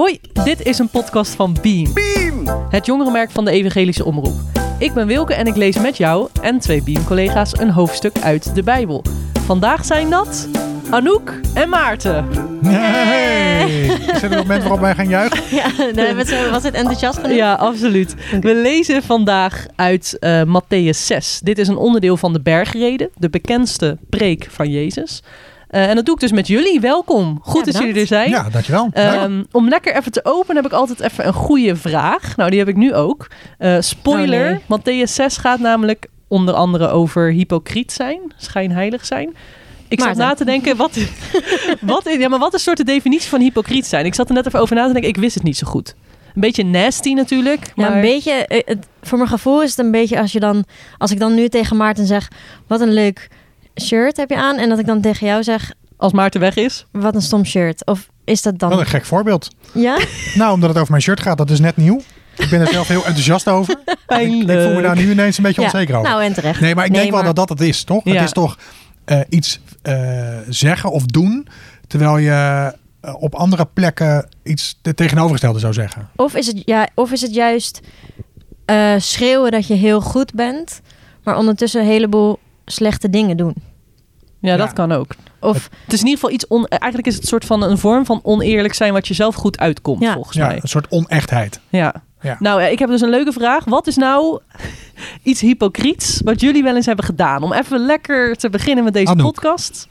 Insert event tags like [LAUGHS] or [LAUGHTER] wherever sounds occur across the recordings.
Hoi, dit is een podcast van Beam. Beam! Het jongerenmerk van de Evangelische Omroep. Ik ben Wilke en ik lees met jou en twee Beam-collega's een hoofdstuk uit de Bijbel. Vandaag zijn dat Anouk en Maarten. Nee! Is er een moment waarop wij gaan juichen? [LAUGHS] Ja, het was het enthousiast genoeg? Ja, absoluut. We lezen vandaag uit eh Matthäus 6. Dit is een onderdeel van de bergreden, de bekendste preek van Jezus. Eh, en dat doe ik dus met jullie. Welkom. Goed Ja, dat jullie er zijn. Ja, dankjewel. Ehm, om lekker even te openen heb ik altijd even een goede vraag. Nou, die heb ik nu ook. Eh, spoiler, Oh, Matthäus 6 gaat namelijk onder andere over hypocriet zijn, schijnheilig zijn. Ik zat na te denken, wat, [LAUGHS] wat, is, ja, maar wat is soort de definitie van hypocriet zijn? Ik zat er net even over na te denken, ik wist het niet zo goed. Een beetje nasty natuurlijk. Ja, Maar... een beetje, eh, het, voor mijn gevoel is het een beetje als je dan, als ik dan nu tegen Maarten zeg, wat een leuk shirt heb je aan, en dat ik dan tegen jou zeg, Als Maarten weg is. wat een stom shirt. Of is dat Wat dan? een gek voorbeeld. Ja? Nou, omdat het over mijn shirt gaat, dat is net nieuw. Ik ben er zelf heel enthousiast over. [LAUGHS] Ik, ik voel me daar nu ineens een beetje ja. onzeker over. Nou, en terecht. Nee, maar ik denk wel dat dat het is, toch? Ja. Het is toch eh, iets eh, zeggen of doen, terwijl je eh, op andere plekken iets de tegenovergestelde zou zeggen. Of is het, ja, of is het juist eh, schreeuwen dat je heel goed bent, maar ondertussen een heleboel slechte dingen doen? Ja, dat Ja. kan ook. Of Het is in ieder geval iets on... Eigenlijk is het een soort van een vorm van oneerlijk zijn wat je zelf goed uitkomt, Ja. volgens Ja, mij. een soort onechtheid. Ja. Ja. Nou, eh, ik heb dus een leuke vraag. Wat is nou [LAUGHS] iets hypocriets wat jullie wel eens hebben gedaan? Om even lekker te beginnen met deze Anouk. podcast.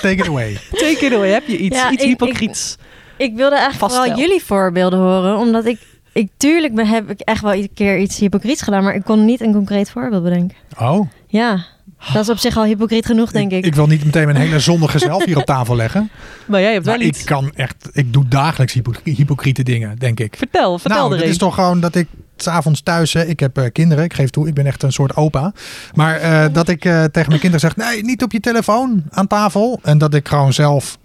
Take it away. [LAUGHS] Take it away. Heb je iets? Ja, iets ik- hypocriets? ik wilde eigenlijk Vaststel. vooral jullie voorbeelden horen, omdat ik, ik tuurlijk ben, heb ik echt wel een keer iets hypocriets gedaan, maar ik kon niet een concreet voorbeeld bedenken. Oh, Ja, dat is op zich al hypocriet genoeg, denk ik. ik wil niet meteen mijn hele zondige [LAUGHS] zelf hier op tafel leggen. Maar jij hebt wel iets. ik kan echt, ik doe dagelijks hypo- hypocriete dingen, denk ik. Vertel, vertel nou, er het is toch gewoon dat ik s'avonds thuis, hè, ik heb eh, kinderen, ik geef toe, ik ben echt een soort opa. Maar eh, dat ik eh, tegen mijn kinderen zeg, nee, niet op je telefoon aan tafel. En dat ik gewoon zelf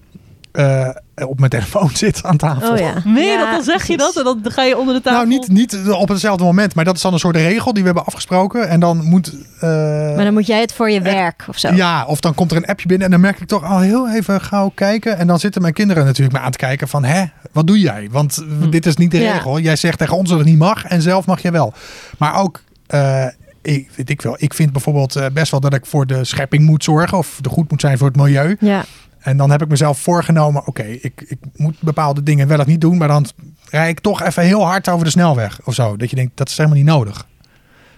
eh, op mijn telefoon [LAUGHS] zit aan tafel. Oh ja. Ja, dat? Dan zeg je dat en dan ga je onder de tafel. Nou, niet, niet op hetzelfde moment, maar dat is dan een soort regel die we hebben afgesproken. En dan moet... eh, Maar dan moet jij het voor je werk of zo. Ja, of dan komt er een appje binnen en dan merk ik toch al heel even gauw kijken. En dan zitten mijn kinderen natuurlijk me aan te kijken van, hè, wat doe jij? Want Hm. dit is niet de Ja. regel. Jij zegt tegen ons dat het niet mag en zelf mag je wel. Maar ook, eh, ik, weet ik wel, ik vind bijvoorbeeld eh, best wel dat ik voor de schepping moet zorgen. Of er goed moet zijn voor het milieu. Ja. En dan heb ik mezelf voorgenomen, oké, ik, ik moet bepaalde dingen wel of niet doen. Maar dan rij ik toch even heel hard over de snelweg of zo. Dat je denkt, dat is helemaal niet nodig.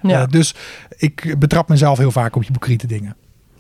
Ja. Eh, dus ik betrap mezelf heel vaak op hypocriete dingen.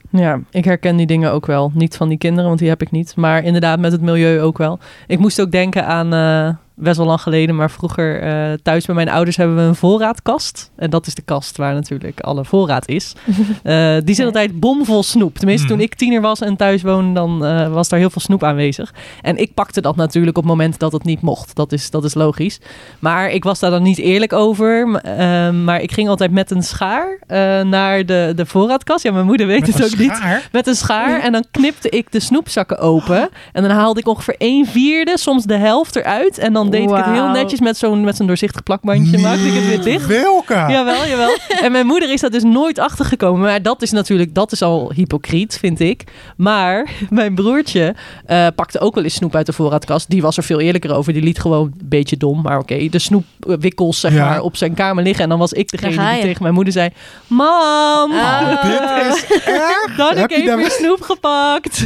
Ja, ik herken die dingen ook wel. Niet van die kinderen, want die heb ik niet. Maar inderdaad met het milieu ook wel. Ik moest ook denken aan, eh, best wel lang geleden, maar vroeger eh, thuis bij mijn ouders hebben we een voorraadkast. En dat is de kast waar natuurlijk alle voorraad is. [LAUGHS] Eh, die zit altijd bomvol snoep. Tenminste, toen Mhm. ik tiener was en thuis woonde, dan eh, was daar heel veel snoep aanwezig. En ik pakte dat natuurlijk op het moment dat het niet mocht. Dat is, dat is logisch. Maar ik was daar dan niet eerlijk over. M- eh, maar ik ging altijd met een schaar eh, naar de, de voorraadkast. Ja, mijn moeder weet Met het ook niet met een schaar. En dan knipte ik de snoepzakken open. En dan haalde ik ongeveer een vierde, soms de helft eruit. En dan deed ik het heel netjes met zo'n met zo'n doorzichtig plakbandje. Maakte ik het weer dicht. Welke? Jawel, jawel. En mijn moeder is dat dus nooit achtergekomen. Maar dat is natuurlijk, dat is al hypocriet, vind ik. Maar [LAUGHS] mijn broertje eh, pakte ook wel eens snoep uit de voorraadkast. Die was er veel eerlijker over. Die liet gewoon een beetje dom, maar oké. de snoepwikkels, zeg Ja. maar, op zijn kamer liggen. En dan was ik degene die je. tegen mijn moeder zei... Mam, Ah. Dit is [LAUGHS] erg. dan heb Heb ik je even daar- weer snoep gepakt.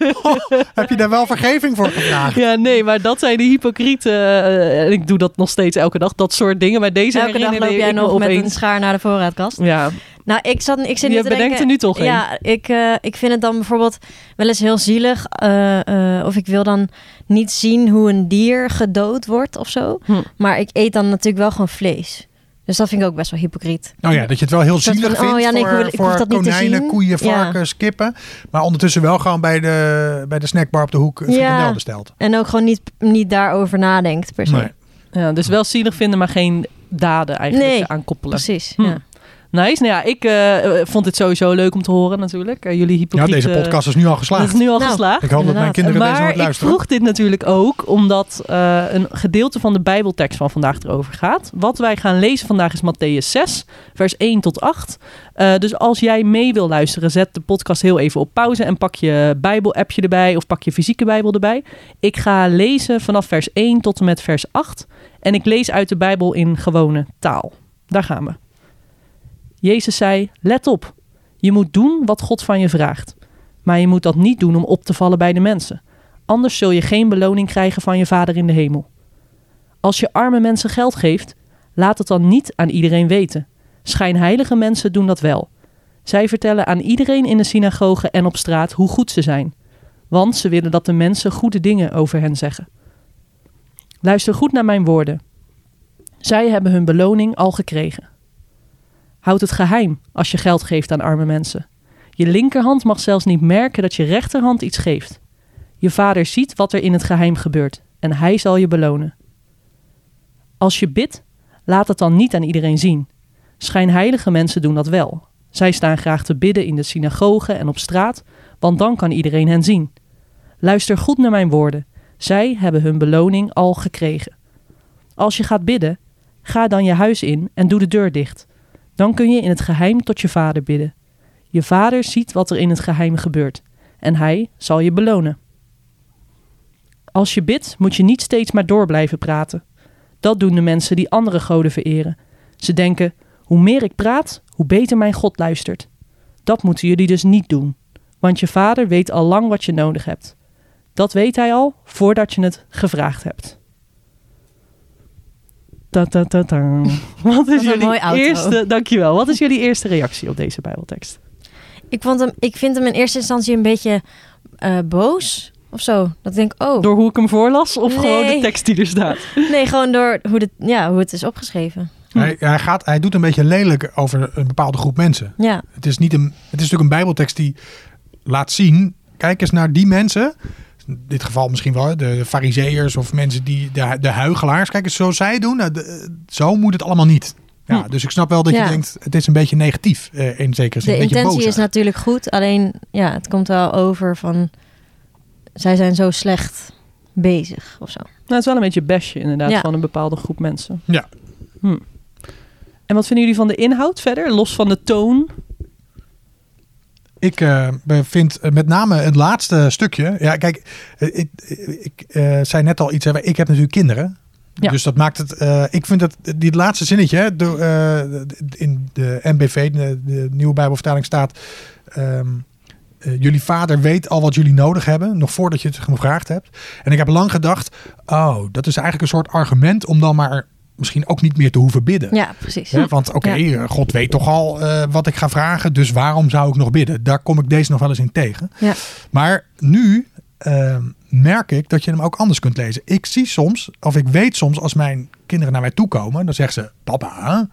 [LAUGHS] Heb je daar wel vergeving voor gevraagd? Ja, nee, maar dat zijn de hypocrieten. Eh, en ik doe dat nog steeds elke dag, dat soort dingen. Maar deze Elke dag loop jij nog met een schaar naar de voorraadkast. Ja, Nou, ik, zat, ik zit nu je te bedenkt denken... er nu toch een. Ja, ik, eh, ik vind het dan bijvoorbeeld wel eens heel zielig. eh, of ik wil dan niet zien hoe een dier gedood wordt of zo. Hm. Maar ik eet dan natuurlijk wel gewoon vlees. Dus dat vind ik ook best wel hypocriet. Nou ja, dat je het wel heel zielig oh vindt ja, nee, ik voor, wil- ik voor dat niet te konijnen, zien. koeien, Ja. varkens, kippen. Maar ondertussen wel gewoon bij de, bij de snackbar op de hoek een Ja. frikandel besteld. En ook gewoon niet, niet daarover nadenkt per se. Nee. Ja, dus wel zielig vinden, maar geen daden eigenlijk Nee, aan koppelen. Precies, Hm. ja. Nice. Nou ja, ik eh, vond het sowieso leuk om te horen natuurlijk. Eh, jullie Ja, hypocriete... deze podcast is nu al Dat geslaagd. is nu al Nou, geslaagd. Ik hoop dat mijn Inderdaad. kinderen deze Maar nooit ik luisteren. vroeg dit natuurlijk ook omdat eh, een gedeelte van de Bijbeltekst van vandaag erover gaat. Wat wij gaan lezen vandaag is Matthäus 6, vers 1 tot 8. Eh, dus als jij mee wil luisteren, zet de podcast heel even op pauze en pak je Bijbel-appje erbij of pak je fysieke Bijbel erbij. Ik ga lezen vanaf vers 1 tot en met vers 8. En ik lees uit de Bijbel in gewone taal. Daar gaan we. Jezus zei: Let op, je moet doen wat God van je vraagt. Maar je moet dat niet doen om op te vallen bij de mensen. Anders zul je geen beloning krijgen van je Vader in de hemel. Als je arme mensen geld geeft, laat het dan niet aan iedereen weten. Schijnheilige mensen doen dat wel. Zij vertellen aan iedereen in de synagoge en op straat hoe goed ze zijn. Want ze willen dat de mensen goede dingen over hen zeggen. Luister goed naar mijn woorden. Zij hebben hun beloning al gekregen. Houd het geheim als je geld geeft aan arme mensen. Je linkerhand mag zelfs niet merken dat je rechterhand iets geeft. Je vader ziet wat er in het geheim gebeurt en hij zal je belonen. Als je bidt, laat het dan niet aan iedereen zien. Schijnheilige mensen doen dat wel. Zij staan graag te bidden in de synagogen en op straat, want dan kan iedereen hen zien. Luister goed naar mijn woorden. Zij hebben hun beloning al gekregen. Als je gaat bidden, ga dan je huis in en doe de deur dicht. Dan kun je in het geheim tot je vader bidden. Je vader ziet wat er in het geheim gebeurt en hij zal je belonen. Als je bidt, moet je niet steeds maar door blijven praten. Dat doen de mensen die andere goden vereren. Ze denken: hoe meer ik praat, hoe beter mijn God luistert. Dat moeten jullie dus niet doen, want je vader weet al lang wat je nodig hebt. Dat weet hij al voordat je het gevraagd hebt. Ta -ta -ta -ta. Wat is jullie eerste? Dankjewel. Wat is jullie eerste reactie op deze Bijbeltekst? Ik, vond hem, ik vind hem in eerste instantie een beetje eh, boos of zo. Dat ik denk, oh, Door hoe ik hem voorlas of gewoon de tekst die er staat? [LAUGHS] nee, gewoon door hoe, de, ja, hoe het is opgeschreven. Hij, hij, gaat, hij doet een beetje lelijk over een bepaalde groep mensen. Ja, Het is, niet een, het is natuurlijk een bijbeltekst die laat zien... Kijk eens naar die mensen. In dit geval misschien wel de fariseërs of mensen die... De, de huigelaars. Kijk zo zij doen. nou, de- zo moet het allemaal niet. Ja, Hm. Dus ik snap wel dat je Ja. denkt... Het is een beetje negatief eh, in zekere zin. de een beetje intentie is natuurlijk goed. Alleen, ja, het komt wel over van... Zij zijn zo slecht bezig of zo. Nou, het is wel een beetje besje inderdaad Ja. van een bepaalde groep mensen. Ja. Hm. En wat vinden jullie van de inhoud verder? Los van de toon? Ik eh, vind eh, met name het laatste stukje. Ja, kijk, eh, ik, ik zei net al iets. hè, Ik heb natuurlijk kinderen. Ja. Dus dat maakt het. ik vind dat dit laatste zinnetje. hè, de, in de MBV, de, de nieuwe Bijbelvertaling staat. ehm, eh, jullie vader weet al wat jullie nodig hebben. Nog voordat je het gevraagd hebt. En ik heb lang gedacht. Oh, dat is eigenlijk een soort argument. om dan maar misschien ook niet meer te hoeven bidden. Ja, precies. Want oké, Ja. God weet toch al eh, wat ik ga vragen, dus waarom zou ik nog bidden? Daar kom ik deze nog wel eens in tegen. Ja. Maar nu ehm, merk ik dat je hem ook anders kunt lezen. Ik zie soms, of ik weet soms als mijn kinderen naar mij toe komen, dan zeggen ze papa.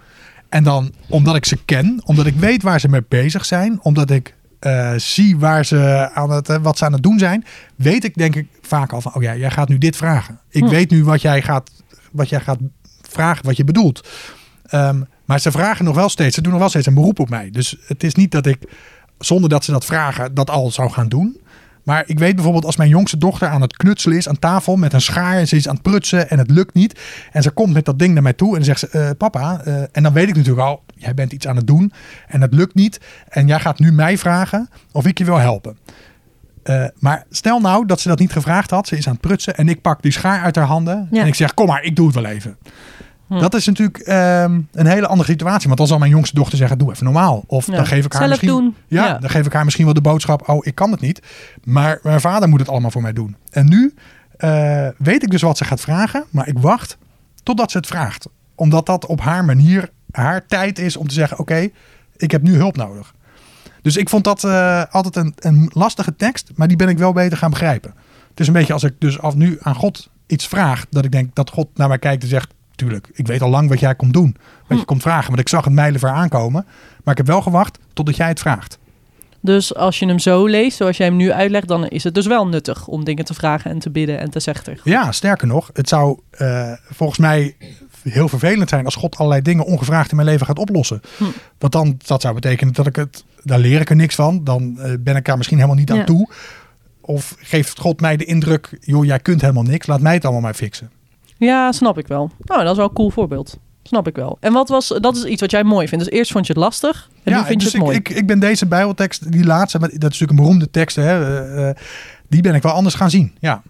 En dan, omdat ik ze ken, omdat ik weet waar ze mee bezig zijn, omdat ik eh, zie waar ze aan het, eh, wat ze aan het doen zijn, weet ik denk ik vaak al van, oh ja, jij gaat nu dit vragen. Ik Hm. weet nu wat jij gaat, wat jij gaat vragen, wat je bedoelt. Ehm, maar ze vragen nog wel steeds, ze doen nog wel steeds een beroep op mij. Dus het is niet dat ik, zonder dat ze dat vragen, dat al zou gaan doen. Maar ik weet bijvoorbeeld als mijn jongste dochter aan het knutselen is aan tafel met een schaar. En ze is aan het prutsen en het lukt niet. En ze komt met dat ding naar mij toe en zegt ze, "Eh, papa. eh," en dan weet ik natuurlijk al, jij bent iets aan het doen en het lukt niet. En jij gaat nu mij vragen of ik je wil helpen. Eh, maar stel nou dat ze dat niet gevraagd had. Ze is aan het prutsen en ik pak die schaar uit haar handen. Ja. En ik zeg, kom maar, ik doe het wel even. Hm. Dat is natuurlijk ehm, een hele andere situatie. Want dan zal mijn jongste dochter zeggen, doe even normaal. Of Ja. dan geef ik haar Zelf misschien... doen. Ja, Ja. dan geef ik haar misschien wel de boodschap, oh, ik kan het niet. Maar mijn vader moet het allemaal voor mij doen. En nu eh, weet ik dus wat ze gaat vragen. Maar ik wacht totdat ze het vraagt. Omdat dat op haar manier, haar tijd is om te zeggen, oké, ik heb nu hulp nodig. Dus ik vond dat eh, altijd een, een lastige tekst, maar die ben ik wel beter gaan begrijpen. Het is een beetje als ik dus af nu aan God iets vraag, dat ik denk dat God naar mij kijkt en zegt, tuurlijk, ik weet al lang wat jij komt doen, wat Hm. je komt vragen. Want ik zag het mijlenver aankomen, maar ik heb wel gewacht totdat jij het vraagt. Dus als je hem zo leest, zoals jij hem nu uitlegt, dan is het dus wel nuttig om dingen te vragen en te bidden en te zeggen. Ja, sterker nog, het zou eh, volgens mij heel vervelend zijn als God allerlei dingen ongevraagd in mijn leven gaat oplossen. Hm. Want dan, dat zou betekenen dat ik het, daar leer ik er niks van. Dan eh, ben ik daar misschien helemaal niet aan Ja. toe. Of geeft God mij de indruk, joh, jij kunt helemaal niks, laat mij het allemaal maar fixen. Ja, snap ik wel. Nou, dat is wel een cool voorbeeld. Snap ik wel. En wat was, dat is iets wat jij mooi vindt. Dus eerst vond je het lastig en nu vind dus je het mooi. Ik, ik, ik ben deze Bijbeltekst, die laatste, maar dat is natuurlijk een beroemde tekst, hè, eh, eh, die ben ik wel anders gaan zien. Ja,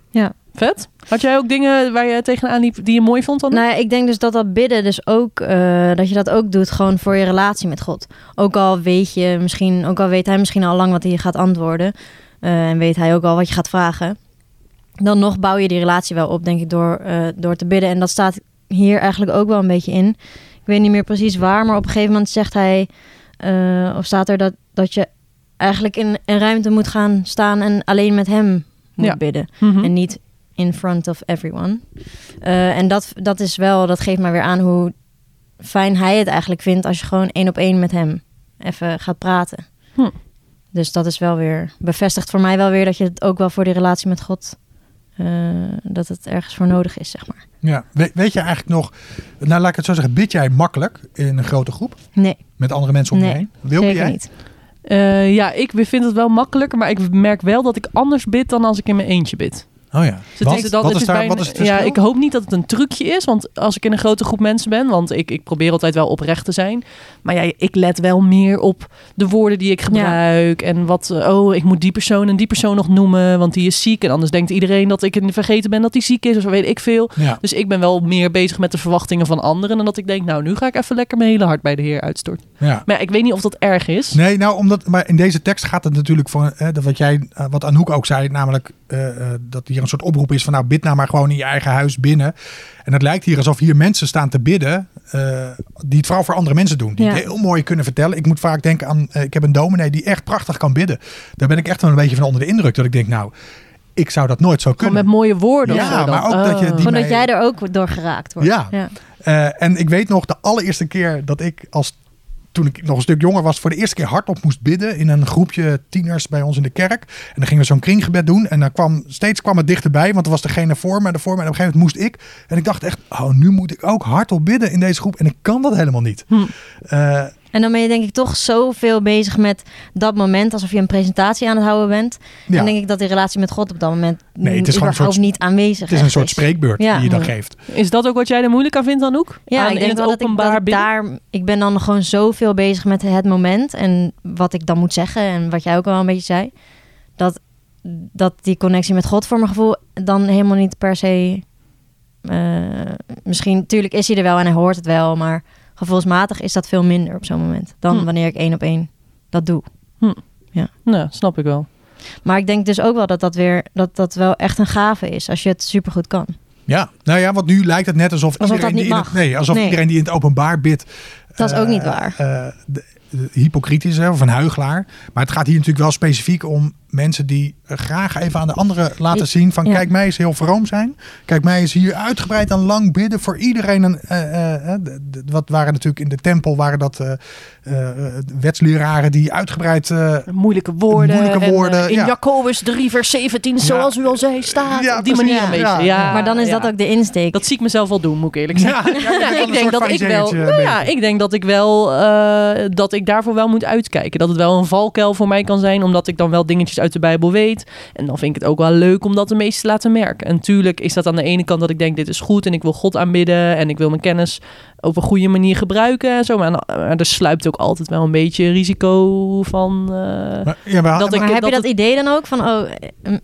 Vet. Had jij ook dingen waar je tegenaan liep die je mooi vond dan? Nou ja, ik denk dus dat dat bidden dus ook, eh, dat je dat ook doet gewoon voor je relatie met God. Ook al weet je misschien, ook al weet hij misschien al lang wat hij gaat antwoorden. eh, en weet hij ook al wat je gaat vragen. Dan nog bouw je die relatie wel op, denk ik, door, eh, door te bidden. En dat staat hier eigenlijk ook wel een beetje in. Ik weet niet meer precies waar, maar op een gegeven moment zegt hij, of staat er dat, dat je eigenlijk in een ruimte moet gaan staan en alleen met hem moet Ja. bidden. Mhm. En niet in front of everyone. Eh, en dat, dat is wel, dat geeft maar weer aan hoe fijn hij het eigenlijk vindt als je gewoon één op één met hem even gaat praten. Hm. Dus dat is wel weer, bevestigt voor mij wel weer dat je het ook wel voor die relatie met God, eh, dat het ergens voor nodig is, zeg maar. ja. We- weet je eigenlijk nog, nou laat ik het zo zeggen, bid jij makkelijk in een grote groep Nee, met andere mensen om je Nee, heen? Zeker jij? niet. Eh, ja, ik vind het wel makkelijker, maar ik merk wel dat ik anders bid dan als ik in mijn eentje bid. Oh ja. Dus het Wat, is wat het is is daar, bijna- wat is het Ja, ik hoop niet dat het een trucje is, want als ik in een grote groep mensen ben, want ik, ik probeer altijd wel oprecht te zijn. Maar ja, ik let wel meer op de woorden die ik gebruik. En wat, eh, oh, ik moet die persoon en die persoon nog noemen, want die is ziek. En anders denkt iedereen dat ik vergeten ben dat die ziek is, of weet ik veel. Ja. Dus ik ben wel meer bezig met de verwachtingen van anderen. En dat ik denk, nou, nu ga ik even lekker mijn hele hart bij de Heer uitstorten. ja. Maar ja, ik weet niet of dat erg is. Nee, nou, omdat, maar in deze tekst gaat het natuurlijk van, hè, dat wat jij, eh, wat Anouk ook zei, namelijk eh, eh, dat hier een soort oproep is van, nou, bid nou maar gewoon in je eigen huis binnen. En het lijkt hier alsof hier mensen staan te bidden, eh, die het vooral voor andere mensen doen, die Ja. het heel mooi kunnen vertellen. Ik moet vaak denken aan, eh, ik heb een dominee die echt prachtig kan bidden. Daar ben ik echt wel een beetje van onder de indruk, dat ik denk, nou, ik zou dat nooit zo Gewoon kunnen. met mooie woorden Ja, of zo maar ook dat je Oh. die- Gewoon dat jij er ook door geraakt wordt. Ja. Eh, en ik weet nog de allereerste keer dat ik als toen ik nog een stuk jonger was, voor de eerste keer hardop moest bidden in een groepje tieners bij ons in de kerk. En dan gingen we zo'n kringgebed doen. En dan kwam steeds kwam het dichterbij, want er was degene voor me en de voor me. En op een gegeven moment moest ik. En ik dacht echt, oh, nu moet ik ook hardop bidden in deze groep. En ik kan dat helemaal niet. Hm. Eh, En dan ben je denk ik toch zoveel bezig met dat moment, alsof je een presentatie aan het houden bent. ja, Dan denk ik dat die relatie met God op dat moment Nee, het is gewoon soort- niet aanwezig het is een soort spreekbeurt Ja. die je dan geeft. Is dat ook wat jij er moeilijk aan vindt, Anouk? Ja, aan, ik in denk het wel dat ik, dat daar... Ik ben dan gewoon zoveel bezig met het moment en wat ik dan moet zeggen. En wat jij ook al een beetje zei. Dat, dat die connectie met God voor mijn gevoel dan helemaal niet per se... eh, misschien, natuurlijk is hij er wel en hij hoort het wel. Maar gevoelsmatig is dat veel minder op zo'n moment. Dan Hm. wanneer ik één op één dat doe. Nou, snap ik wel. Maar ik denk dus ook wel dat dat weer... Dat dat wel echt een gave is als je het supergoed kan. Ja, nou ja, want nu lijkt het net alsof, Alsof dat iedereen, die in mag. het, nee, alsof Nee. iedereen die in het openbaar bidt. Dat is ook eh, niet waar. eh, de- de- hypocriet is hè, of een huigelaar. Maar het gaat hier natuurlijk wel specifiek om mensen die graag even aan de anderen laten zien van Ja. kijk mij eens heel vroom zijn. Kijk mij eens hier uitgebreid en lang bidden voor iedereen. En, eh, eh, eh, wat waren natuurlijk in de tempel waren dat eh, eh, wetsleraren die uitgebreid eh, Moeilijke woorden. Moeilijke en, woorden, in ja. Jacobus 3 vers 17, zoals u al zei, staat. Ja, op die precies. manier een beetje. Ja. Ja, maar dan is ja. dat ook de insteek. Dat zie ik mezelf wel doen, moet ik eerlijk zeggen. dan ik een denk dat ik wel. Nou ja, ik denk dat ik wel. eh, dat ik daarvoor wel moet uitkijken. Dat het wel een valkuil voor mij kan zijn, omdat ik dan wel dingetjes uit de Bijbel weet. En dan vind ik het ook wel leuk om dat de meesten te laten merken. En tuurlijk is dat aan de ene kant dat ik denk: dit is goed en ik wil God aanbidden en ik wil mijn kennis op een goede manier gebruiken en zo. Maar, er sluipt ook altijd wel een beetje risico van. eh, Maar, ja, maar- dat ik- maar heb dat je dat het- idee dan ook van, oh,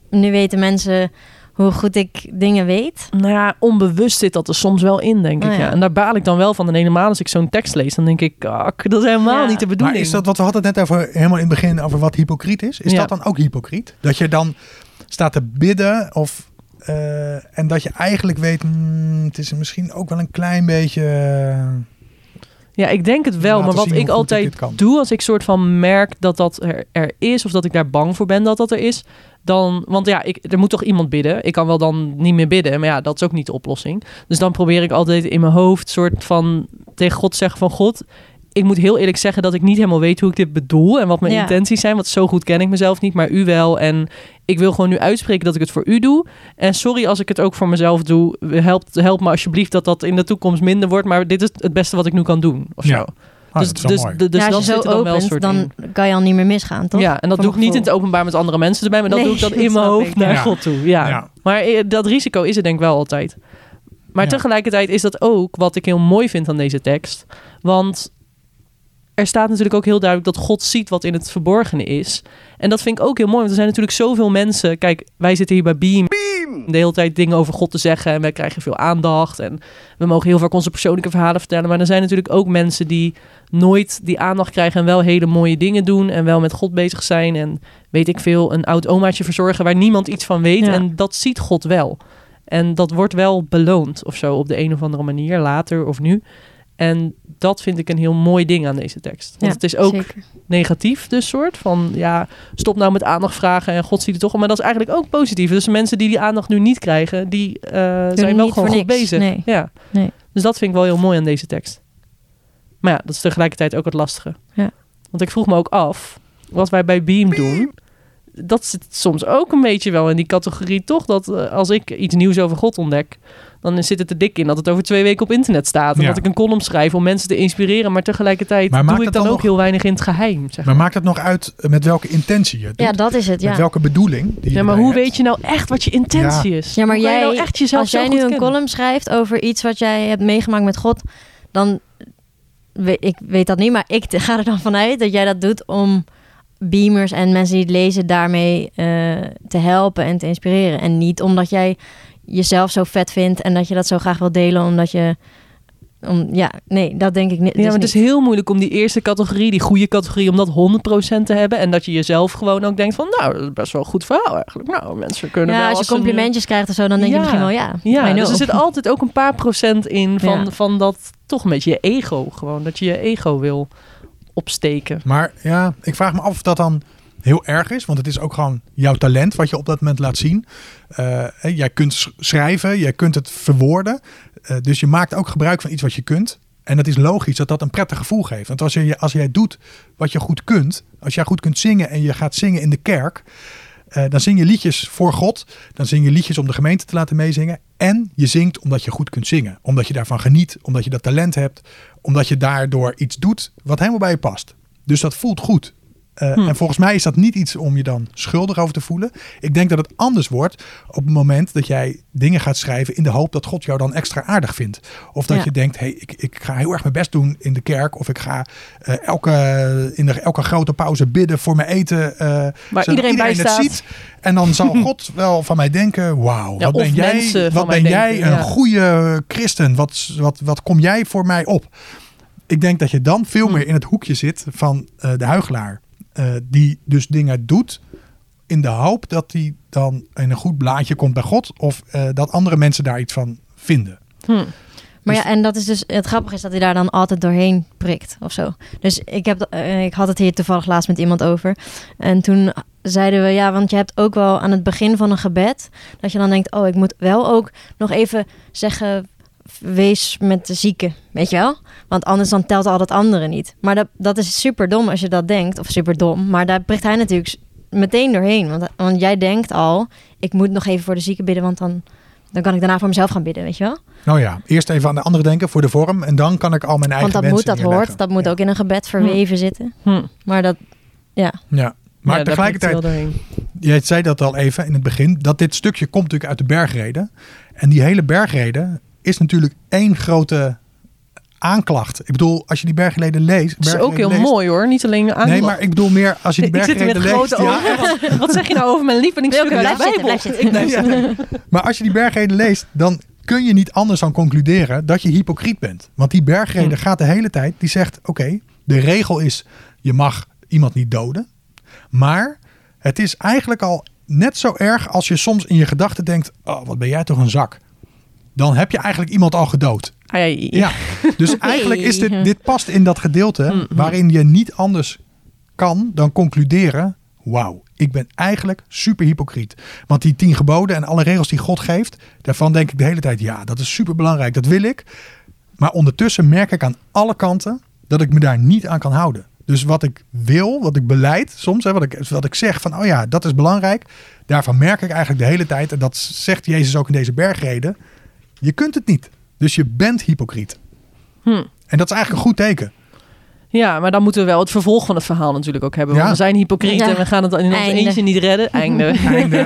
nu weten mensen hoe goed ik dingen weet? Nou ja, onbewust zit dat er soms wel in, denk Oh ik. Ja. ja. En daar baal ik dan wel van. En helemaal als ik zo'n tekst lees, dan denk ik, kak, dat is helemaal Ja. niet de bedoeling. Maar is dat wat we hadden het net over helemaal in het begin over wat hypocriet is? Is Ja. dat dan ook hypocriet? Dat je dan staat te bidden of eh, en dat je eigenlijk weet, hmm, het is misschien ook wel een klein beetje. eh, Ja, ik denk het wel. Maar wat ik altijd doe, als ik soort van merk dat dat er, er is, of dat ik daar bang voor ben dat dat er is, dan, want ja, ik, er moet toch iemand bidden. Ik kan wel dan niet meer bidden, maar ja, dat is ook niet de oplossing. Dus dan probeer ik altijd in mijn hoofd soort van tegen God zeggen van God, ik moet heel eerlijk zeggen dat ik niet helemaal weet hoe ik dit bedoel en wat mijn Ja. intenties zijn. Want zo goed ken ik mezelf niet, maar u wel. En ik wil gewoon nu uitspreken dat ik het voor u doe. En sorry als ik het ook voor mezelf doe. Help, help me alsjeblieft dat dat in de toekomst minder wordt. Maar dit is het beste wat ik nu kan doen. Of Ja. zo. Dus dat is wel dus, mooi. dus, dus ja, dan als je zo dan wel soort dan in. kan je al niet meer misgaan, toch? Ja, en dat Van doe ik niet in het openbaar met andere mensen erbij, maar dat Nee, doe ik dan [LAUGHS] dat in mijn hoofd ik. naar Ja. God toe. Ja. Ja. Maar eh, dat risico is er denk ik wel altijd. Maar Ja. tegelijkertijd is dat ook wat ik heel mooi vind aan deze tekst. Want er staat natuurlijk ook heel duidelijk dat God ziet wat in het verborgene is. En dat vind ik ook heel mooi, want er zijn natuurlijk zoveel mensen. Kijk, wij zitten hier bij Beam. De hele tijd dingen over God te zeggen en wij krijgen veel aandacht. En we mogen heel vaak onze persoonlijke verhalen vertellen. Maar er zijn natuurlijk ook mensen die nooit die aandacht krijgen en wel hele mooie dingen doen. En wel met God bezig zijn. En weet ik veel, een oud omaatje verzorgen waar niemand iets van weet. Ja. En dat ziet God wel. En dat wordt wel beloond of zo op de een of andere manier, later of nu. En dat vind ik een heel mooi ding aan deze tekst. Want Ja, het is ook zeker. negatief, dus soort van ja, stop nou met aandacht vragen en God ziet het toch. Maar dat is eigenlijk ook positief. Dus mensen die die aandacht nu niet krijgen, die eh, zijn wel gewoon goed niks. bezig. Nee. Ja. Nee. Dus dat vind ik wel heel mooi aan deze tekst. Maar ja, dat is tegelijkertijd ook het lastige. Ja. Want ik vroeg me ook af, wat wij bij Beam doen, dat zit soms ook een beetje wel in die categorie toch? Dat eh, als ik iets nieuws over God ontdek, dan zit het er dik in dat het over twee weken op internet staat. En Ja. dat ik een column schrijf om mensen te inspireren. Maar tegelijkertijd Maar doe ik dan, dan ook nog- heel weinig in het geheim. Zeg Maar maar. maakt het nog uit met welke intentie je het doet? Ja, dat is het, Met ja. welke bedoeling? Die Ja, maar hoe hebt? weet je nou echt wat je intentie is? Ja, maar jij, nou echt jezelf als jij nu een kennen? column schrijft over iets wat jij hebt meegemaakt met God, dan ik weet dat niet, maar ik ga er dan vanuit dat jij dat doet om beamers en mensen die het lezen daarmee eh, te helpen en te inspireren. En niet omdat jij jezelf zo vet vindt en dat je dat zo graag wil delen, omdat je. Om, ja, nee, dat denk ik niet. Ja, dus maar het is niet. heel moeilijk om die eerste categorie, die goede categorie, om dat 100% te hebben. En dat je jezelf gewoon ook denkt van, nou, dat is best wel een goed verhaal eigenlijk. Nou, mensen kunnen Ja, wel als je complimentjes krijgt of zo, dan denk Ja. je misschien wel ja. Ja, dus er zit altijd ook een paar procent in van, Ja. van dat toch beetje je ego gewoon. Dat je je ego wil opsteken. Maar ja, ik vraag me af of dat dan heel erg is. Want het is ook gewoon jouw talent wat je op dat moment laat zien. Eh, jij kunt sch- schrijven, jij kunt het verwoorden. Eh, dus je maakt ook gebruik van iets wat je kunt. En het is logisch dat dat een prettig gevoel geeft. Want als, je, als jij doet wat je goed kunt. Als jij goed kunt zingen en je gaat zingen in de kerk. Eh, dan zing je liedjes voor God. Dan zing je liedjes om de gemeente te laten meezingen. En je zingt omdat je goed kunt zingen. Omdat je daarvan geniet. Omdat je dat talent hebt. Omdat je daardoor iets doet wat helemaal bij je past. Dus dat voelt goed. Eh, Hm. En volgens mij is dat niet iets om je dan schuldig over te voelen. Ik denk dat het anders wordt op het moment dat jij dingen gaat schrijven in de hoop dat God jou dan extra aardig vindt. Of dat Ja. je denkt, hey, ik, ik ga heel erg mijn best doen in de kerk. Of ik ga eh, elke, in de, elke grote pauze bidden voor mijn eten. Waar zodat iedereen bij het staat. ziet. En dan zal [LAUGHS] God wel van mij denken, wauw, Ja, wat ben jij, wat ben jij denken, een ja. goede christen. Wat, wat, wat kom jij voor mij op? Ik denk dat je dan veel Hm. meer in het hoekje zit van de huigelaar. Eh, die dus dingen doet in de hoop dat hij dan in een goed blaadje komt bij God. Of eh, dat andere mensen daar iets van vinden. Hm. Maar Dus- ja, en dat is dus het grappige is dat hij daar dan altijd doorheen prikt of zo. Dus ik, heb, eh, ik had het hier toevallig laatst met iemand over. En toen zeiden we, ja, want je hebt ook wel aan het begin van een gebed... dat je dan denkt, oh, ik moet wel ook nog even zeggen... wees met de zieke, weet je wel? Want anders dan telt al dat andere niet. Maar dat, dat is super dom als je dat denkt. Of super dom. Maar daar prikt hij natuurlijk meteen doorheen. Want, want jij denkt al, ik moet nog even voor de zieke bidden... want dan, dan kan ik daarna voor mezelf gaan bidden, weet je wel? Nou ja, eerst even aan de andere denken voor de vorm. En dan kan ik al mijn eigen Want dat moet, dat hoort. Dat moet Ja. ook in een gebed verweven zitten. Hm. Maar dat, ja. Ja. Maar Ja, tegelijkertijd, jij zei dat al even in het begin, dat dit stukje komt natuurlijk uit de bergreden. En die hele bergreden is natuurlijk één grote aanklacht. Ik bedoel, als je die bergreden leest. Dat is ook heel leest- mooi hoor. Niet alleen aan. Nee, maar ik bedoel meer als je die ik zit hier bergreden met leest. grote ja, ogen. Wat zeg je nou over mijn uit de Bijbel? zitten. Maar als je die bergreden leest, dan kun je niet anders dan concluderen dat je hypocriet bent. Want die bergreden Hm. gaat de hele tijd, die zegt: oké, de regel is je mag iemand niet doden. Maar het is eigenlijk al net zo erg als je soms in je gedachten denkt: oh, wat ben jij toch een zak. Dan heb je eigenlijk iemand al gedood. Ja, dus [LAUGHS] eigenlijk is dit, dit past in dat gedeelte Mm, mm. waarin je niet anders kan dan concluderen: wauw, ik ben eigenlijk super hypocriet. Want die tien geboden en alle regels die God geeft, daarvan denk ik de hele tijd: ja, dat is super belangrijk, dat wil ik. Maar ondertussen merk ik aan alle kanten dat ik me daar niet aan kan houden. Dus wat ik wil, wat ik beleid soms, hè, wat, ik, wat ik zeg van, oh ja, dat is belangrijk. Daarvan merk ik eigenlijk de hele tijd, en dat zegt Jezus ook in deze bergreden, je kunt het niet. Dus je bent hypocriet. Hm. En dat is eigenlijk een goed teken. Ja, maar dan moeten we wel het vervolg van het verhaal natuurlijk ook hebben. Want Ja. we zijn hypocriet Ja. en we gaan het in ons Einde. eentje niet redden. Einde. [LAUGHS] Einde.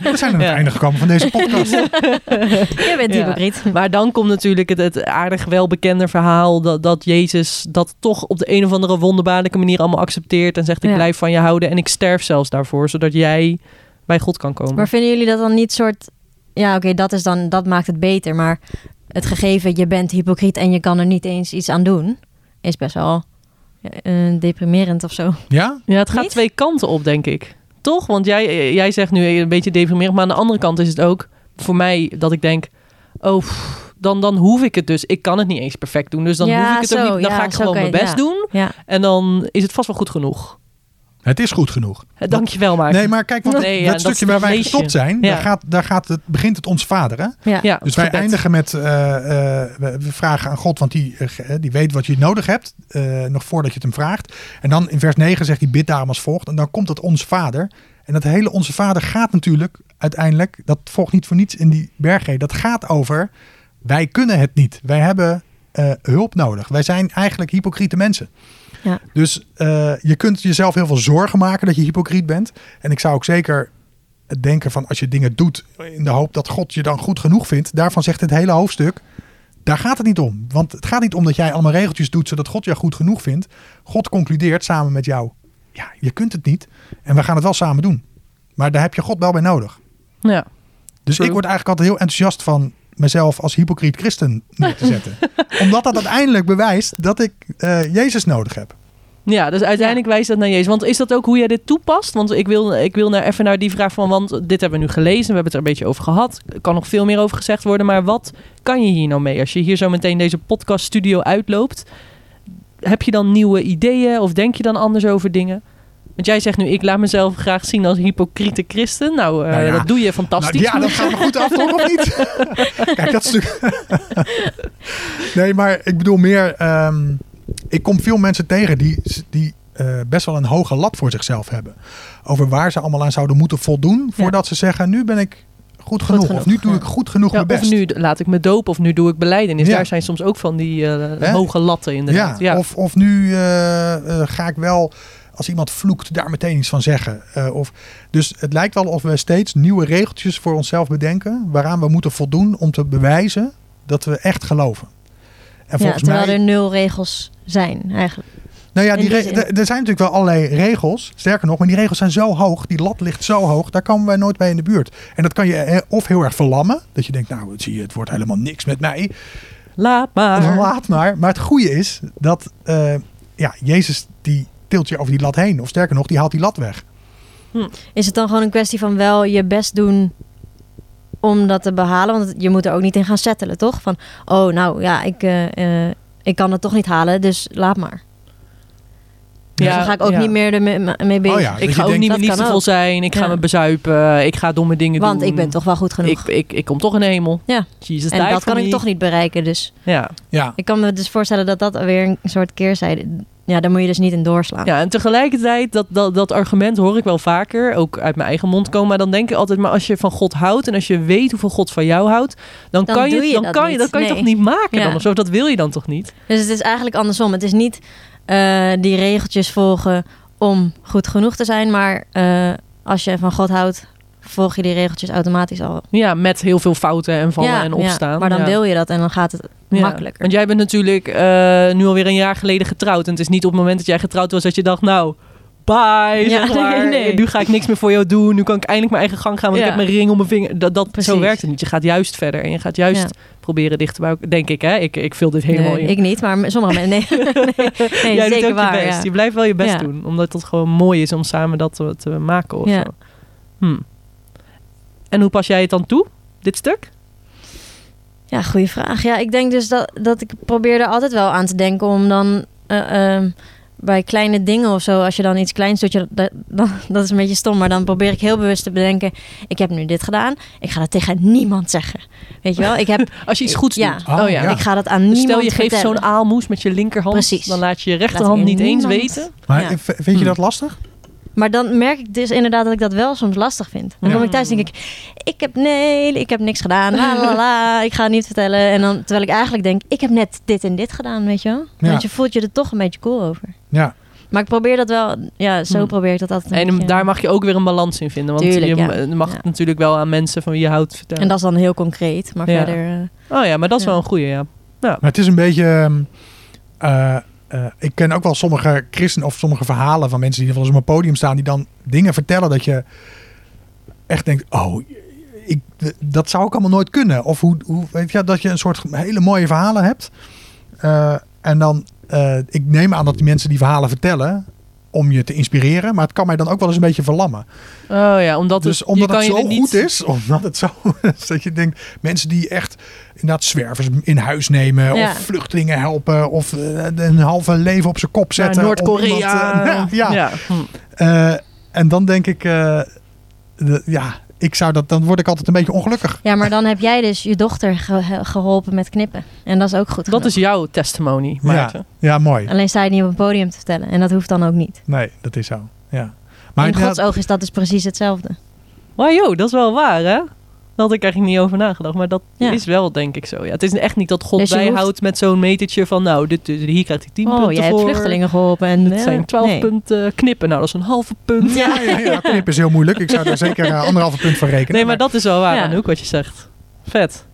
We zijn aan het Ja. einde gekomen van deze podcast. [LAUGHS] Je bent Ja. hypocriet. Maar dan komt natuurlijk het, het aardig welbekende verhaal dat, dat Jezus dat toch op de een of andere wonderbaarlijke manier allemaal accepteert en zegt ik Ja. blijf van je houden en ik sterf zelfs daarvoor, zodat jij bij God kan komen. Maar vinden jullie dat dan niet soort... Ja, oké, dat is dan dat maakt het beter. Maar het gegeven, je bent hypocriet en je kan er niet eens iets aan doen... is best wel eh, deprimerend of zo. Ja? Ja, het gaat Niet? twee kanten op, denk ik. Toch? Want jij, jij zegt nu een beetje deprimerend, maar aan de andere kant is het ook voor mij dat ik denk, oh, pff, dan, dan hoef ik het dus. Ik kan het niet eens perfect doen, dus dan Ja, hoef ik het ook niet. Dan ja, ga ik gewoon mijn best ja. doen Ja, en dan is het vast wel goed genoeg. Het is goed genoeg. Eh, Dankjewel, maar. Nee, maar kijk, want Nee, ja, het dat stukje waar wij lees je. gestopt zijn, Ja. daar, gaat, daar gaat het, begint het ons vader. Hè? ja. ja, Dus wij gebed. eindigen met, eh, eh, we vragen aan God, want die, die weet wat je nodig hebt, eh, nog voordat je het hem vraagt. En dan in vers 9 zegt hij, bid daarom als volgt. En dan komt het onze vader. En dat hele onze vader gaat natuurlijk uiteindelijk, dat volgt niet voor niets in die bergreden, dat gaat over, wij kunnen het niet. Wij hebben eh, hulp nodig. Wij zijn eigenlijk hypocriete mensen. Ja. Dus eh, je kunt jezelf heel veel zorgen maken dat je hypocriet bent. En ik zou ook zeker het denken van als je dingen doet in de hoop dat God je dan goed genoeg vindt. Daarvan zegt het hele hoofdstuk. Daar gaat het niet om. Want het gaat niet om dat jij allemaal regeltjes doet zodat God je goed genoeg vindt. God concludeert samen met jou. Ja, je kunt het niet. En we gaan het wel samen doen. Maar daar heb je God wel bij nodig. Ja. Dus True. ik word eigenlijk altijd heel enthousiast van mezelf als hypocriet christen neer te zetten. [LAUGHS] Omdat dat uiteindelijk bewijst dat ik eh, Jezus nodig heb. Ja, dus uiteindelijk wijst dat naar Jezus. Want is dat ook hoe jij dit toepast? Want ik wil, ik wil naar, even naar die vraag van, want dit hebben we nu gelezen, we hebben het er een beetje over gehad. Er kan nog veel meer over gezegd worden, maar wat kan je hier nou mee? Als je hier zo meteen deze podcaststudio uitloopt, heb je dan nieuwe ideeën of denk je dan anders over dingen? Want jij zegt nu, ik laat mezelf graag zien als hypocriete christen. Nou, eh, Nou ja. dat doe je fantastisch. Nou, ja, dat gaat me goed af, toch? Of niet? [LAUGHS] Kijk, dat stuk. nee, maar ik bedoel meer. ehm, ik kom veel mensen tegen die, die eh, best wel een hoge lat voor zichzelf hebben. Over waar ze allemaal aan zouden moeten voldoen. Voordat ze zeggen: nu ben ik goed genoeg. genoeg, of nu doe ik goed genoeg Ja, mijn best. of nu laat ik me dopen of nu doe ik beleidenis. Ja. Daar zijn soms ook van die eh, hoge latten inderdaad. ja, Ja, Of, of nu ga ik wel, als iemand vloekt, daar meteen iets van zeggen. Eh, of, dus het lijkt wel of we steeds nieuwe regeltjes voor onszelf bedenken. waaraan we moeten voldoen om te bewijzen dat we echt geloven. En Ja, volgens terwijl mij. er nul regels zijn eigenlijk. Nou ja, die er zijn natuurlijk wel allerlei regels. Sterker nog, maar die regels zijn zo hoog. Die lat ligt zo hoog. Daar komen wij nooit bij in de buurt. En dat kan je eh, of heel erg verlammen. Dat je denkt, nou, zie je, het wordt helemaal niks met mij. laat maar. Laat maar. Maar het goede is dat eh, ja, Jezus die tilt je over die lat heen. Of sterker nog, die haalt die lat weg. Is het dan gewoon een kwestie van wel je best doen om dat te behalen? Want je moet er ook niet in gaan settelen, toch? Van, oh, nou ja, ik, eh, eh, ik kan het toch niet halen, dus laat maar. Ja, dus dan ga ik ook ja. niet meer ermee mee bezig. Oh ja, Ik dat ga ook denkt- niet kan liefdevol zijn. Ik ga me bezuipen. Ik ga domme dingen Want doen. ik ben toch wel goed genoeg. Ik, ik, ik kom toch in de hemel. Ja. Jesus en dat kan ik toch niet bereiken. Dus Ja. Ja, ik kan me dus voorstellen dat dat weer een soort keerzijde... Ja, daar moet je dus niet in doorslaan. ja, en tegelijkertijd, dat, dat, dat argument hoor ik wel vaker. Ook uit mijn eigen mond komen. Maar dan denk ik altijd, maar als je van God houdt... en als je weet hoeveel God van jou houdt... dan, Dan kan je, dan dat kan je, dat kan je toch niet maken Ja. dan of zo? Dat wil je dan toch niet? Dus het is eigenlijk andersom. Het is niet eh, die regeltjes volgen om goed genoeg te zijn. Maar eh, als je van God houdt, volg je die regeltjes automatisch al. Ja, met heel veel fouten en vallen en opstaan. maar dan ja. wil je dat en dan gaat het Ja. makkelijker. Want jij bent natuurlijk eh, nu alweer een jaar geleden getrouwd. En het is niet op het moment dat jij getrouwd was dat je dacht, nou, bye, Ja, zeg maar. [LAUGHS] nee, nee. Nu ga ik niks meer voor jou doen. Nu kan ik eindelijk mijn eigen gang gaan, want Ja. ik heb mijn ring om mijn vinger. Dat, dat, zo werkt het niet. Je gaat juist verder en je gaat juist Ja. proberen dichter bij elkaar. Denk ik, hè? Ik, ik vul dit helemaal Nee, in. ik niet, maar sommige mensen... Nee, [LAUGHS] nee, [LAUGHS] nee, jij doet ook waar. je best. ja. Je blijft wel je best Ja. doen. Omdat het gewoon mooi is om samen dat te, te maken of Ja. zo. Hm. En hoe pas jij het dan toe, dit stuk? Ja, goede vraag. Ja, ik denk dus dat, dat ik probeer er altijd wel aan te denken om dan... eh, ehm, bij kleine dingen of zo, als je dan iets kleins doet, je, dat, dat, [LAUGHS] dat is een beetje stom. Maar dan probeer ik heel bewust te bedenken: ik heb nu dit gedaan. Ik ga dat tegen niemand zeggen. Weet je wel? Ik heb, [LAUGHS] Als je iets goeds Ja. doet. Oh, Oh, ja. ik ga dat aan Dus niemand stel je geeft zo'n aalmoes met je linkerhand. Precies. Dan laat je je rechterhand niet eens weten. Maar Ja. vind je dat lastig? Maar dan merk ik dus inderdaad dat ik dat wel soms lastig vind. Dan Ja. kom ik thuis en denk ik, ik heb nee, ik heb niks gedaan. La, la, la, [LAUGHS] ik ga het niet vertellen. En dan, terwijl ik eigenlijk denk, ik heb net dit en dit gedaan, weet je wel. Ja. Want je voelt je er toch een beetje cool over. Ja. Maar ik probeer dat wel, ja, zo Hmm. probeer ik dat altijd een En beetje. daar mag je ook weer een balans in vinden. Want Tuurlijk, je ja. mag Ja. het natuurlijk wel aan mensen van wie je houdt vertellen. En dat is dan heel concreet, maar Ja. verder... eh, Oh ja, maar dat is Ja. wel een goeie, ja. Maar het is een beetje. ehm, eh, ik ken ook wel sommige christen of sommige verhalen van mensen die wel eens op een podium staan, die dan dingen vertellen dat je echt denkt: oh, ik, dat zou ik allemaal nooit kunnen. Of hoe, hoe weet je, dat je een soort hele mooie verhalen hebt. Eh, en dan, eh, ik neem aan dat die mensen die verhalen vertellen om je te inspireren, maar het kan mij dan ook wel eens een beetje verlammen. Oh ja, omdat Dus het, omdat je kan het zo er niet... goed is, [LAUGHS] omdat het zo is dat je denkt, mensen die echt inderdaad zwervers in huis nemen, Ja. of vluchtelingen helpen, of eh, een halve leven op zijn kop zetten. Noord-Korea. eh, [LAUGHS] ja, ja. Hm. Eh, en dan denk ik, de- ja, ik zou dat, dan word ik altijd een beetje ongelukkig. Ja, maar dan heb jij dus je dochter ge- geholpen met knippen. En dat is ook goed Dat genoeg. is jouw testimony, Maarten. Ja, mooi. Alleen sta je niet op een podium te vertellen. En dat hoeft dan ook niet. Nee, dat is zo. Ja. Maar in Gods oog is dat dus precies hetzelfde. Maar joh, dat is wel waar, hè? Daar had ik eigenlijk niet over nagedacht. Maar dat Ja. is wel, denk ik, zo. Ja, het is echt niet dat God Dus je bijhoudt met zo'n metertje van... Nou, dit, dit- hier krijgt hij 10 Oh, punten jij hebt voor. vluchtelingen geholpen. En, Het eh, zijn 12 nee. punten knippen. Nou, dat is een halve punt. ja, ja, ja, [LAUGHS] knip is heel moeilijk. Ik zou daar zeker eh, anderhalve punt voor rekenen. Nee, maar dat is wel waar, Ja. Anouk, wat je zegt. Vet.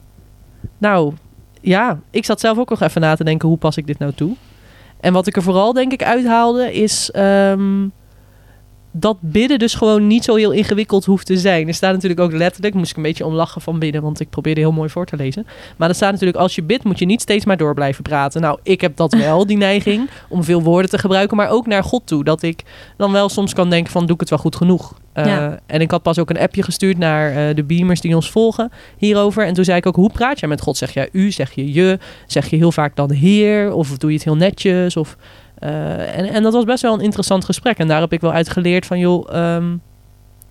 Nou, ja, ik zat zelf ook nog even na te denken, hoe pas ik dit nou toe? En wat ik er vooral, denk ik, uithaalde, is ehm, dat bidden dus gewoon niet zo heel ingewikkeld hoeft te zijn. Er staat natuurlijk ook letterlijk, moest ik een beetje om lachen van bidden, want ik probeerde heel mooi voor te lezen. Maar er staat natuurlijk, als je bidt, moet je niet steeds maar door blijven praten. Nou, ik heb dat wel, die neiging, om veel woorden te gebruiken, maar ook naar God toe. Dat ik dan wel soms kan denken van, doe ik het wel goed genoeg? Eh, Ja. En ik had pas ook een appje gestuurd naar eh, de beamers die ons volgen hierover. En toen zei ik ook, hoe praat jij met God? Zeg jij u, zeg je je, zeg je heel vaak dan heer? Of doe je het heel netjes? Of, eh, en, en dat was best wel een interessant gesprek. En daar heb ik wel uit geleerd van, joh, ehm,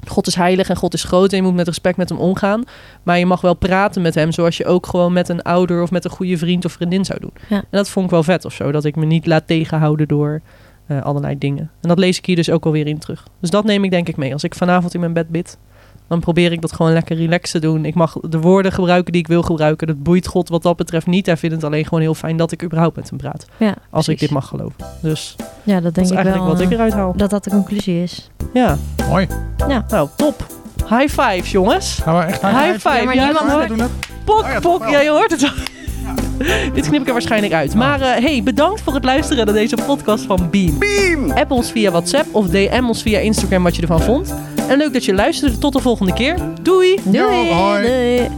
God is heilig en God is groot en je moet met respect met hem omgaan. Maar je mag wel praten met hem zoals je ook gewoon met een ouder of met een goede vriend of vriendin zou doen. Ja. En dat vond ik wel vet of zo, dat ik me niet laat tegenhouden door eh, allerlei dingen. En dat lees ik hier dus ook alweer in terug. Dus dat neem ik denk ik mee. Als ik vanavond in mijn bed bid, dan probeer ik dat gewoon lekker relaxed te doen. Ik mag de woorden gebruiken die ik wil gebruiken. Dat boeit God wat dat betreft niet. Hij vindt het alleen gewoon heel fijn dat ik überhaupt met hem praat. Ja, Als ik dit mag geloven. Dus Ja, dat dat denk is ik eigenlijk wel. wat ik eh, eruit haal. dat dat de conclusie is. Ja, Mooi. nou top. High fives jongens. Gaan we echt High five. Ja, maar Ja, niemand hoort- doen het? Pok, Oh ja, toch pok. wel. Ja, je hoort het wel. [LAUGHS] Dit knip ik er waarschijnlijk uit. Maar eh, hey, bedankt voor het luisteren naar deze podcast van Beam. Beam! App ons via WhatsApp of DM ons via Instagram wat je ervan vond. En leuk dat je luisterde. Tot de volgende keer. Doei! Doei! Doei.